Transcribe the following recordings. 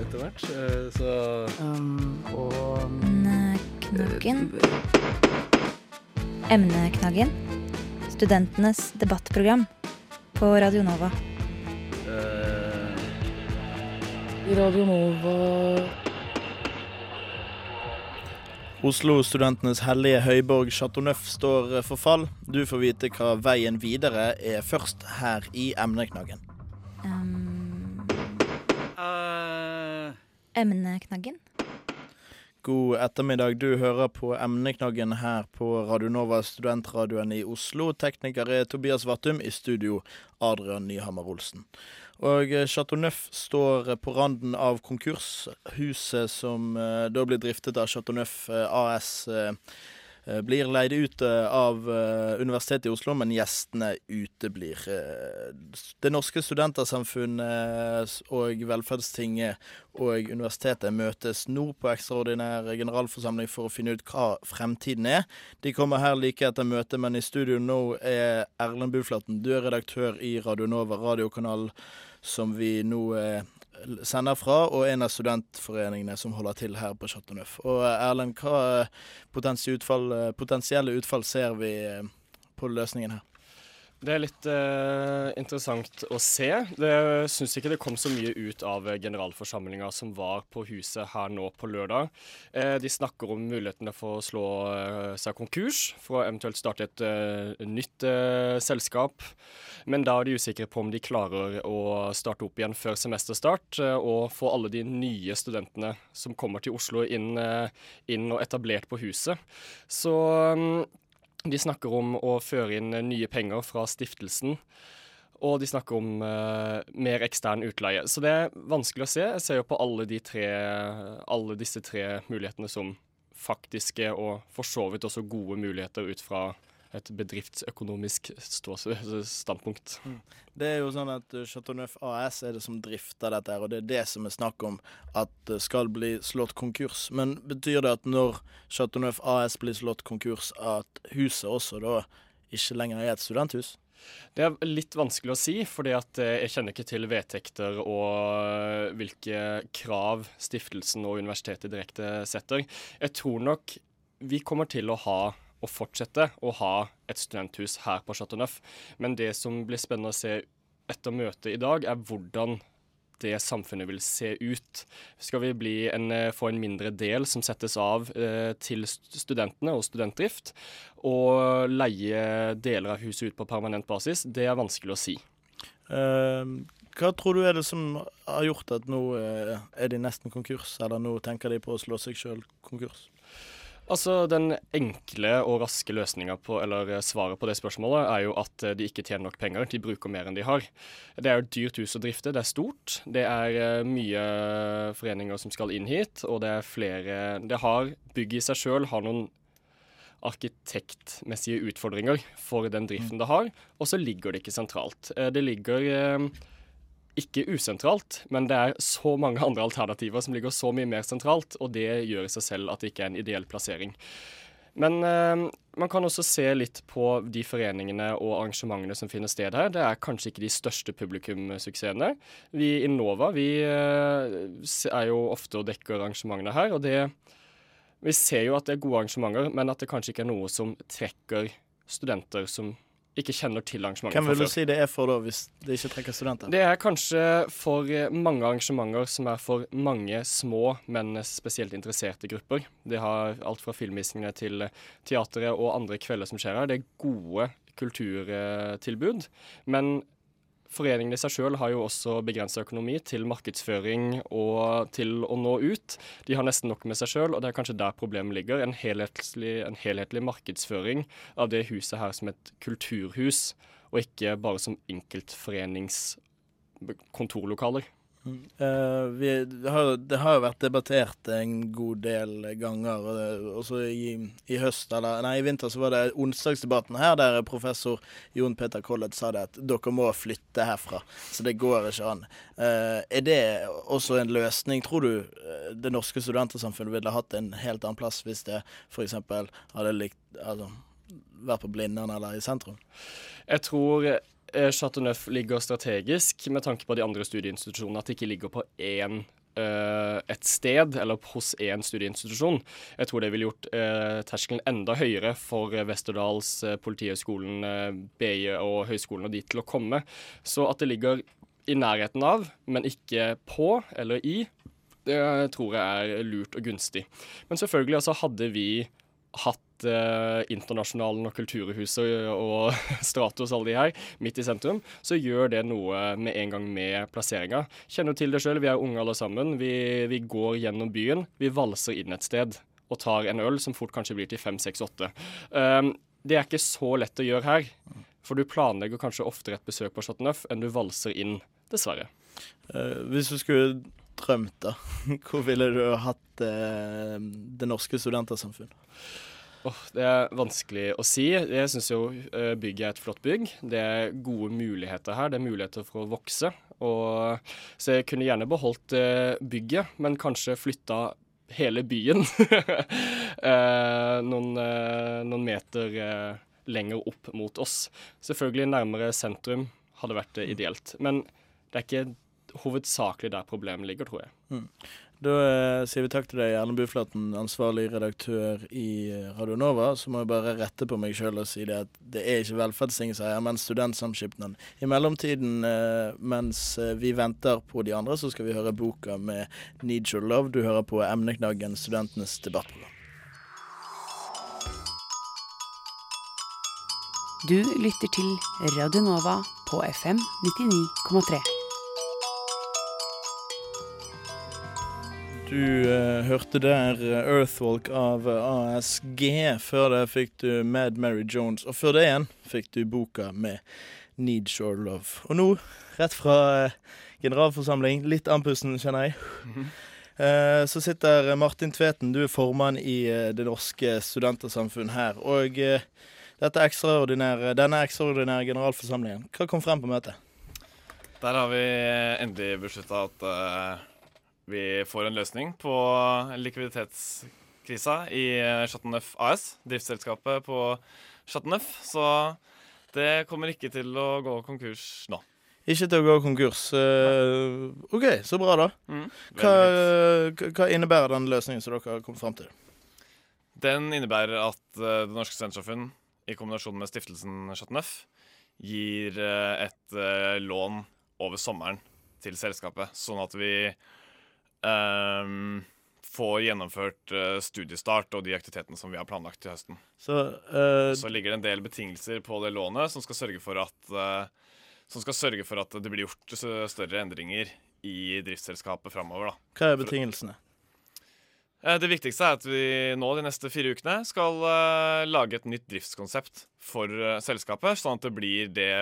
etter hvert. eh, så um, og Emneknaggen. Emneknaggen. Studentenes debattprogram på Radio Nova. eh, Radio Nova Oslo-studentenes hellige høyborg Chateauneuf står for fall. Du får vite hva veien videre er først her i emneknaggen. Um, uh. emneknaggen. God ettermiddag. Du hører på emneknaggen her på Radio Nova, studentradioen i Oslo. Tekniker er Tobias Vattum, i studio Adrian Nyhammer Olsen. Og eh, Chateau Neuf står på randen av konkurs. Huset som eh, da blir driftet av Chateau Neuf eh, AS, blir leid ut eh, av eh, Universitetet i Oslo, men gjestene uteblir. Eh, Det norske studentersamfunnet og Velferdstinget og universitetet møtes nå på ekstraordinær generalforsamling for å finne ut hva fremtiden er. De kommer her like etter møtet, men i studio nå er Erlend Buflaten, du er redaktør i Radio Nova, radiokanal som vi nå eh, sender fra, og en av studentforeningene som holder til her på Chateau. Og eh, Erlend, hva eh, potensielle utfall, eh, potensielle utfall ser vi på løsningen her? Det er litt uh, interessant å se. Jeg syns ikke det kom så mye ut av generalforsamlinga som var på huset her nå på lørdag. Eh, de snakker om mulighetene for å slå uh, seg konkurs, for å eventuelt starte et uh, nytt selskap. Men da er de usikre på om de klarer å starte opp igjen før semesterstart, og få alle de nye studentene som kommer til Oslo inn, inn og etablert på huset. Så mm, de snakker om å føre inn nye penger fra stiftelsen. Og de snakker om uh, mer ekstern utleie. Så det er vanskelig å se. Jeg ser jo på alle, tre, alle disse tre mulighetene som faktiske og for så vidt også gode muligheter ut fra et bedriftsøkonomisk standpunkt. Det er jo sånn at Chateauneuf Chateau Neuf AS er det som drifter dette, her, og det er det som er snakk om at det skal bli slått konkurs. Men betyr det at når Chateau Neuf AS blir slått konkurs, at huset også da ikke lenger er et studenthus? Det er litt vanskelig å si, fordi eh, jeg kjenner ikke til vedtekter og eh, hvilke krav stiftelsen og universitetet direkte setter. Jeg tror nok vi kommer til å ha og fortsette å ha et studenthus her på Chateau Neuf. Men det som blir spennende å se etter møtet i dag, er hvordan det samfunnet vil se ut. Skal vi en, eh, få en mindre del som settes av eh, til studentene og studentdrift, og leie deler av huset ut på permanent basis, det er vanskelig å si. Uh, hva tror du er det som har gjort at nå uh, er de nesten konkurs, eller nå tenker de på å slå seg sjøl konkurs? Altså, Den enkle og raske løsninga på, eller eh, svaret på det spørsmålet er jo at eh, de ikke tjener nok penger. De bruker mer enn de har. Det er jo et dyrt hus å drifte. Det er stort. Det er eh, mye foreninger som skal inn hit, og det er flere Det har Bygget i seg sjøl har noen arkitektmessige utfordringer for den driften det har, og så ligger det ikke sentralt. Det ligger ikke usentralt, men det er så mange andre alternativer som ligger så mye mer sentralt, og det gjør i seg selv at det ikke er en ideell plassering. Men eh, man kan også se litt på de foreningene og arrangementene som finner sted her. Det er kanskje ikke de største publikumsuksessene. Vi i Nova vi eh, er jo ofte og dekker arrangementene her, og det Vi ser jo at det er gode arrangementer, men at det kanskje ikke er noe som trekker studenter som ikke kjenner til arrangementet Hvem vil du si det er for, da, hvis det ikke trekker studenter? Det er kanskje for eh, mange arrangementer som er for mange små, men spesielt interesserte grupper. Det har alt fra filmvisningene til teatret og andre kvelder som skjer her. Det er gode kulturtilbud. Men foreningene i seg sjøl har jo også begrensa økonomi til markedsføring og til å nå ut. De har nesten nok med seg sjøl, og det er kanskje der problemet ligger. En helhetlig, en helhetlig markedsføring av det huset her som et kulturhus, og ikke bare som enkeltforeningskontorlokaler. Eh, vi, det, har, det har jo vært debattert en god del ganger, eh, også i, i høst, eller nei, i vinter så var det onsdagsdebatten her der professor Jon Peter Collett sa det at dere må flytte herfra, så det går ikke an. Uh, er det også en løsning? Tror du eh, det norske studentersamfunnet ville hatt en helt annen plass hvis det f.eks. hadde likt altså, vært på Blindern eller i sentrum? Jeg tror eh, Chateau Neuf ligger strategisk med tanke på de andre studieinstitusjonene, at det ikke ligger på én eh, et sted eller hos én studieinstitusjon. Jeg tror det ville gjort eh, terskelen enda høyere for Westerdals, eh, Politihøgskolen, eh, BI og høyskolen og de til å komme. Så at det ligger i nærheten av, men ikke på eller i, det tror jeg er lurt og gunstig. Men selvfølgelig altså, hadde vi hatt eh, Internasjonalen og Kulturhuset og Stratos, alle de her, midt i sentrum, så gjør det noe med en gang med plasseringa. Kjenner til det sjøl, vi er unge alle sammen. Vi, vi går gjennom byen. Vi valser inn et sted og tar en øl som fort kanskje blir til fem, seks, åtte. Um, det er ikke så lett å gjøre her. For du planlegger kanskje oftere et besøk på Chateau Neuf enn du valser inn, dessverre. Uh, hvis du skulle drømt, da, hvor ville du hatt uh, Det norske studentersamfunn? Åh, det er vanskelig å si. Jeg syns jo eh, bygget er et flott bygg. Det er gode muligheter her. Det er muligheter for å vokse. Og, så jeg kunne gjerne beholdt eh, bygget, men kanskje flytta hele byen eh, noen, noen meter lenger opp mot oss. Selvfølgelig nærmere sentrum hadde vært ideelt. Men det er ikke hovedsakelig der problemet ligger, tror jeg. Da eh, sier vi takk til deg, Erlend Buflaten, ansvarlig redaktør i eh, Radio Nova. Så må jeg bare rette på meg sjøl og si det at det er ikke velferdstingeseier, men studentsamskipnaden. I mellomtiden, eh, mens eh, vi venter på de andre, så skal vi høre boka med Need Your Love. Du hører på emneknaggen Studentenes debattprogram. Du lytter til Radio Nova på FM 99,3. Du uh, hørte der eh, Earthwalk av eh, ASG. Før det fikk du Mad Mary Jones. Og før det igjen fikk du boka med Need Your Love. Og nå, rett fra uh, generalforsamling, litt andpusten, kjenner jeg. Eh, så sitter Martin Tveten, du er formann i Det norske studentersamfunn her. Og dette ekstraordinære, denne ekstraordinære generalforsamlingen, hva kom frem på møtet? Der har vi endelig beslutta at vi får en løsning på likviditetskrisa i Chateauneuf AS, driftsselskapet på Chateauneuf. Så det kommer ikke til å gå konkurs nå. Ikke til å gå konkurs. Eh, OK, så bra, da. Mm. Hva, hva innebærer den løsningen som dere har kommet frem til? Den innebærer at eh, Det Norske Studentsamfunn i kombinasjon med stiftelsen Chateauneuf gir eh, et lån over sommeren til selskapet, sånn at vi ehm, får gjennomført eh, studiestart og de aktivitetene som vi har planlagt til høsten. Så uh, Så ligger det en del betingelser på det lånet som skal sørge for at uh, som skal sørge for at det blir gjort større endringer i driftsselskapet framover. hva er betingelsene? Det viktigste er at vi nå de neste fire ukene skal lage et nytt driftskonsept for selskapet, sånn at det blir det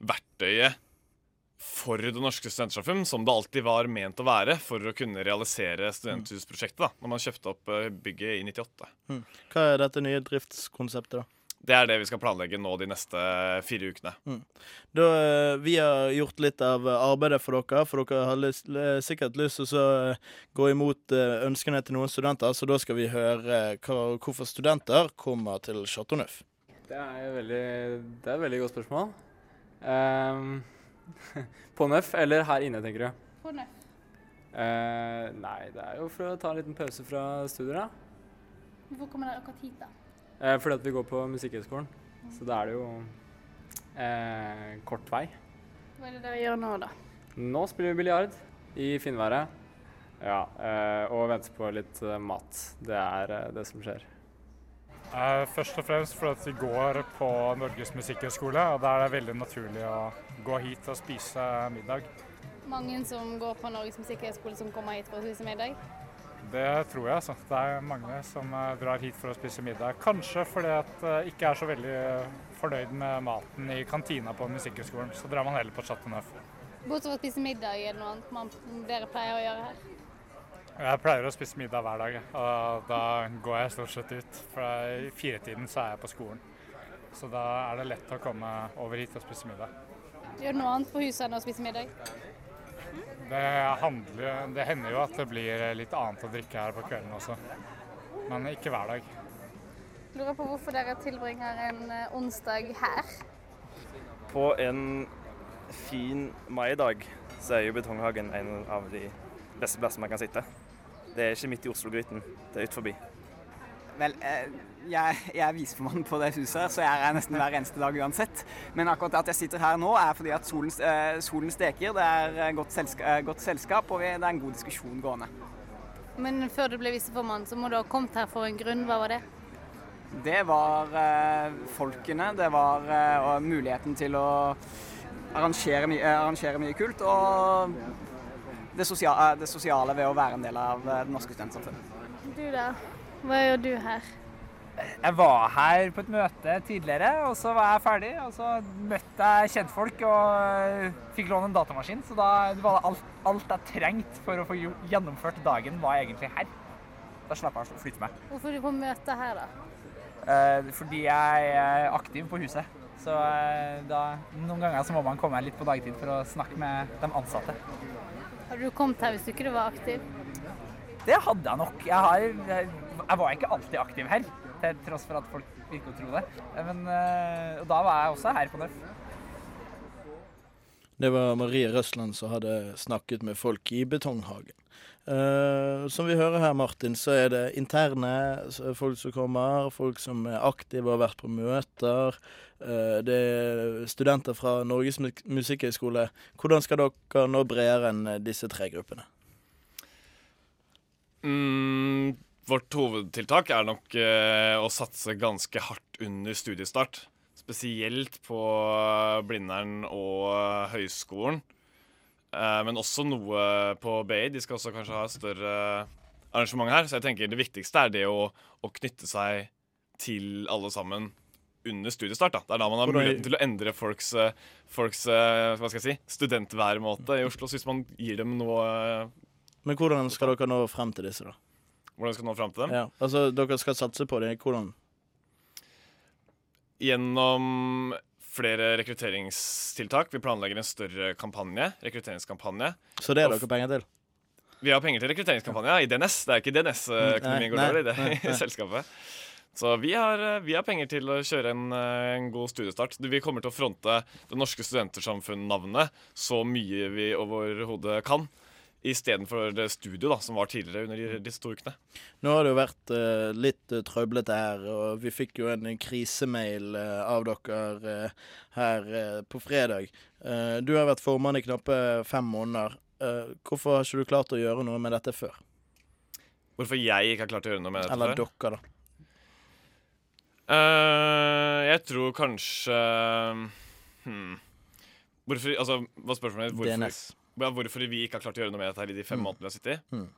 verktøyet for Det Norske Studentsamfunn som det alltid var ment å være for å kunne realisere studenthusprosjektet da når man kjøpte opp eh, bygget i 98. Hva er dette nye driftskonseptet, da? Det er det vi skal planlegge nå de neste fire ukene. da eh, vi har gjort litt av arbeidet for dere, for dere har lyst, sikkert lyst til å eh, gå imot ønskene til noen studenter, så da skal vi høre hva, hvorfor studenter kommer til Chateau Neuf. Det er et veldig, veldig godt spørsmål. Ehm, på Nøff eller her inne, tenker du? På Nøff. Eh, nei, det er jo for å ta en liten pause fra studier, da. Hvorfor kommer dere akkurat hit, da? Eh, fordi at vi går på Musikkhøgskolen. Så da er det jo eh, kort vei. Hva er det dere gjør nå, da? Nå spiller vi biljard i finværet. Ja, eh, og venter på litt eh, mat. Det er eh, det som skjer. Eh, først og fremst fordi vi går på Norges musikkhøgskole, og da er det veldig naturlig å gå hit og spise middag. Mange som går på Norges musikkhøgskole som kommer hit for å spise middag. Det tror jeg, altså. Det er mange som eh, drar hit for å spise middag. Kanskje fordi at uh, ikke er så veldig fornøyd med maten i kantina på musikkhøgskolen. Så drar man heller på Chateau Neuf. Bortsett fra å spise middag, er det noe annet man, dere pleier å gjøre her? Jeg pleier å spise middag hver dag, og da går jeg stort sett ut. For i firetiden så er jeg på skolen. Så da er det lett å komme over hit og spise middag. Gjør du noe annet på huset enn å spise middag? Det, handler, det hender jo at det blir litt annet å drikke her på kvelden også. Men ikke hver dag. Lurer på hvorfor dere tilbringer en eh, onsdag her. På en fin maidag så er jo Betonghagen en av de beste plassene man kan sitte. Det er ikke midt i Oslo-gryten, det er ut forbi. Vel, eh, jeg, jeg er viseformann på det huset, så jeg er her nesten hver eneste dag uansett. Men akkurat at jeg sitter her nå, er fordi at solen, eh, solen steker. Det er eh, godt, selska, godt selskap, og vi, det er en god diskusjon gående. Men før du ble viseformann, så må du ha kommet her for en grunn. Hva var det? Det var eh, folkene, det var eh, og muligheten til å arrangere, my, arrangere mye kult, og det, sosia eh, det sosiale ved å være en del av eh, det norske studentsamfunnet. Du da? Hva gjør du her? Jeg var her på et møte tidligere, og så var jeg ferdig. Og så møtte jeg kjentfolk og øh, fikk låne en datamaskin. Så da var det alt, alt jeg trengte for å få gjennomført dagen, var egentlig her. Da slapp jeg å flytte meg. Hvorfor er du på møte her, da? Eh, fordi jeg er aktiv på huset. Så eh, da, noen ganger så må man komme litt på dagtid for å snakke med de ansatte. Hadde du kommet her hvis du ikke var aktiv? Det hadde jeg nok. Jeg, har, jeg, jeg var ikke alltid aktiv her, til tross for at folk virker å tro det. Men, eh, og da var jeg også her på Nøff. Det var Marie Røsland som hadde snakket med folk i Betonghagen. Eh, som vi hører her, Martin, så er det interne folk som kommer, folk som er aktive og har vært på møter. Uh, det er studenter fra Norges Mu- musikkhøgskole. Hvordan skal dere nå bredere enn eh, disse tre gruppene? Mm, vårt hovedtiltak er nok uh, å satse ganske hardt under studiestart. Spesielt på Blindern og høyskolen. Eh, men også noe på BI. De skal også kanskje ha større arrangement her. Så jeg tenker det viktigste er det å, å knytte seg til alle sammen under studiestart. Da. Det er da man har muligheten til å endre folks, eh, folks eh, hva skal jeg si, studentværemåte i Oslo. Så hvis man gir dem noe Men hvordan skal dere nå frem til disse, da? Hvordan skal man nå frem til dem? Ja, altså, dere skal satse på det. Hvordan? Gjennom flere rekrutteringstiltak. Vi planlegger en større kampanje, rekrutteringskampanje. Så det er dere penger til? Vi har penger til rekrutteringskampanje i DNS. Det er ikke DNS-økonomien går dårlig over i det nei, nei. selskapet. Så vi har, eh, vi har penger til å kjøre en, eh, en god studiestart. Vi kommer til å fronte Det norske studentersamfunn-navnet så mye vi overhodet kan. Istedenfor det studio da, som var tidligere under disse to ukene. Nå har det jo vært uh, litt uh, trøblete her, og vi fikk jo en krisemail uh, av dere uh, her på fredag. Du har vært formann i knappe fem måneder. Hvorfor har ikke du klart å gjøre noe med dette før? Hvorfor jeg ikke har klart å gjøre noe med dette Eller før? dere, da. Jeg tror kanskje hmm. Hvorfor Altså, hva er spørsmålet ditt? Hvorfor, DNS. Hvorfor vi ikke har klart å gjøre noe med dette her i de fem Mm. månedene vi har sittet? Mm.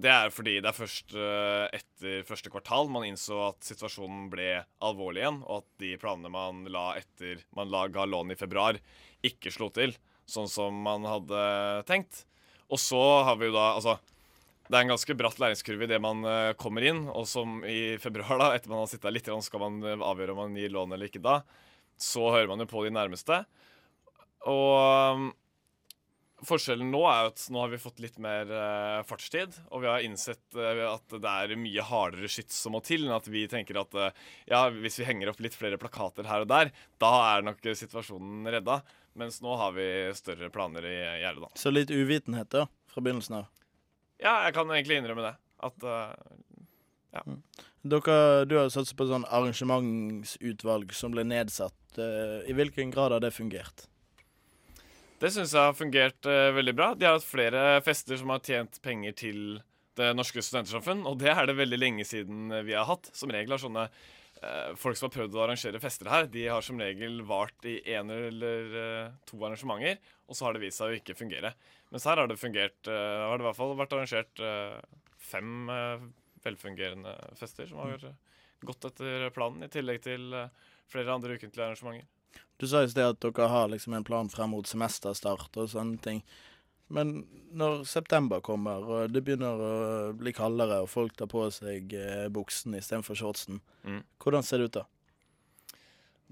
Det er fordi det er først eh, etter første kvartal man innså at situasjonen ble alvorlig igjen, og at de planene man la etter man la, ga lån i februar, ikke slo til sånn som man hadde tenkt. Og så har vi jo da Altså, det er en ganske bratt læringskurve idet man eh, kommer inn, og som i februar, da, etter man har sittet der litt, grann, skal man eh, avgjøre om man gir lån eller ikke da. Så hører man jo på de nærmeste. Og Forskjellen nå er at nå har vi fått litt mer uh, fartstid, og vi har innsett uh, at det er mye hardere skyts som må til, enn at vi tenker at uh, ja, hvis vi henger opp litt flere plakater her og der, da er nok situasjonen redda. Mens nå har vi større planer i gjerdet, da. Så litt uvitenhet, da, fra begynnelsen av. Ja, jeg kan egentlig innrømme det. At ja. Dere, du har satset på et sånn arrangementsutvalg som ble nedsatt. I hvilken grad har det fungert? Det syns jeg har fungert uh, veldig bra. De har hatt flere fester som har tjent penger til det norske studentersamfunn, og det er det veldig lenge siden eh, vi har hatt. Som regel har sånne uh, folk som har prøvd å arrangere fester her, de har som regel vart i én eller uh, to arrangementer, og så har det vist seg å ikke fungere. Mens her har det fungert har det i hvert fall vært arrangert fem velfungerende fester som har eh, gått etter planen, i tillegg til flere andre ukentlige arrangementer. Du sa i sted at dere har liksom en plan frem mot semesterstart og sånne ting. Men når september kommer, og det begynner å bli kaldere, og folk tar på seg eh, buksen istedenfor shortsen, Mm. hvordan ser det ut da?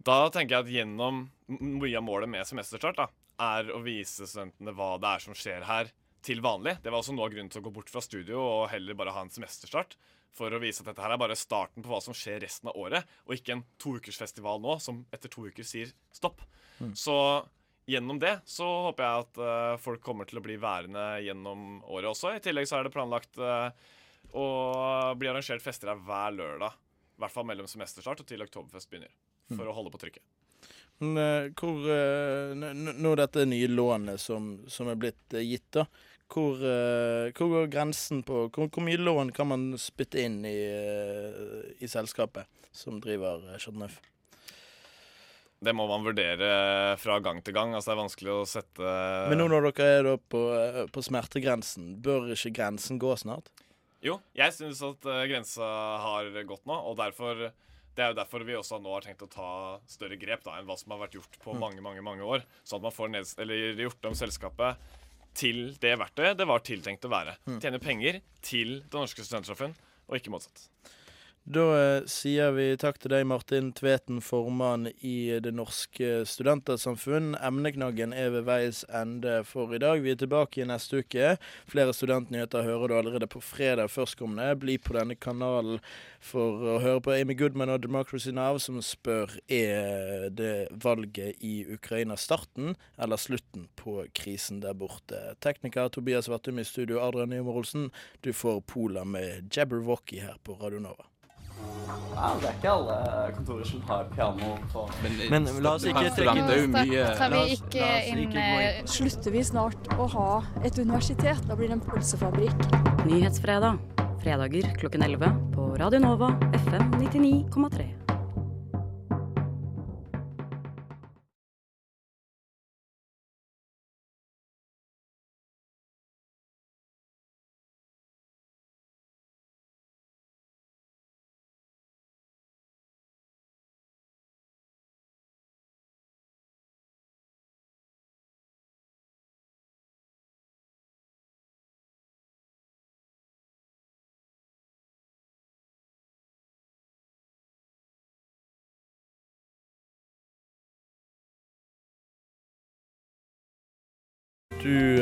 Da tenker jeg at gjennom mye av målet med semesterstart da, er å vise studentene hva det er som skjer her til vanlig. Det var også noe av grunnen til å gå bort fra studio og heller bare ha en semesterstart. For å vise at dette her er bare starten på hva som skjer resten av året, og ikke en toukersfestival nå som etter to uker sier stopp. Mm. Så gjennom det så håper jeg at uh, folk kommer til å bli værende gjennom året også. I tillegg så er det planlagt uh, å bli arrangert fester her hver lørdag. I hvert fall mellom semesterstart og til Oktoberfest begynner. For Mm. å holde på trykket. Men uh, hvor n- Nå dette nye lånet som, som er blitt uh, gitt, da. Hvor, hvor går grensen på hvor, hvor mye lån kan man spytte inn i, i selskapet som driver Chateauneuf? Det må man vurdere fra gang til gang. Altså Det er vanskelig å sette Men nå når dere er på, på smertegrensen, bør ikke grensen gå snart? Jo, jeg syns at grensa har gått nå, og derfor det er jo derfor vi også nå har tenkt å ta større grep da, enn hva som har vært gjort på Mm. mange mange, mange år. Sånn at man får ned, eller gjort om selskapet til det verktøyet det var tiltenkt å være. Mm. Tjene penger til Det norske studentsamfunn, og ikke motsatt. Da eh, sier vi takk til deg, Martin Tveten, formann i Det norske studentersamfunn. Emneknaggen er ved veis ende for i dag. Vi er tilbake i neste uke. Flere studentnyheter hører du allerede på fredag førstkommende. Bli på denne kanalen for å høre på Amy Goodman og Democracy Now, som spør er det valget i Ukraina starten eller slutten på krisen der borte. Tekniker Tobias Vattum i studio, Adrian Nyhjemmer Olsen. Du får Pola med Jabberwocky her på Radio Nova. Ja, det er ikke alle kontorer som har piano på Men la oss ikke trekke det mye Tar vi ikke inn. eh, Slutter vi snart å ha et universitet? Da blir det en pølsefabrikk. Nyhetsfredag. Fredager klokken 11 på Radio Nova FM 99,3. Du